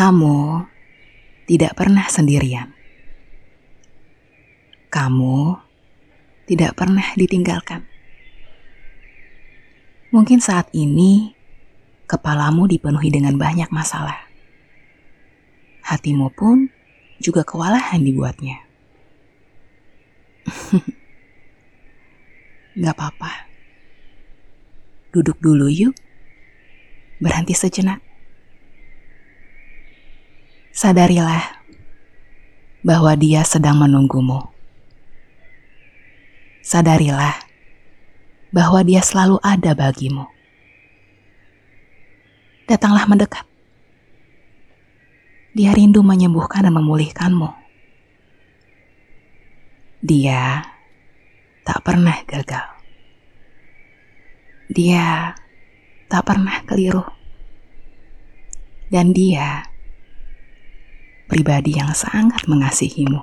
Kamu tidak pernah sendirian. Kamu tidak pernah ditinggalkan. Mungkin saat ini kepalamu dipenuhi dengan banyak masalah. Hatimu pun juga kewalahan dibuatnya. Gak apa-apa. Duduk dulu yuk. Berhenti sejenak. Sadarilah bahwa dia sedang menunggumu. Sadarilah bahwa dia selalu ada bagimu. Datanglah mendekat. Dia rindu menyembuhkan dan memulihkanmu. Dia tak pernah gagal. Dia tak pernah keliru. Dan dia pribadi yang sangat mengasihimu.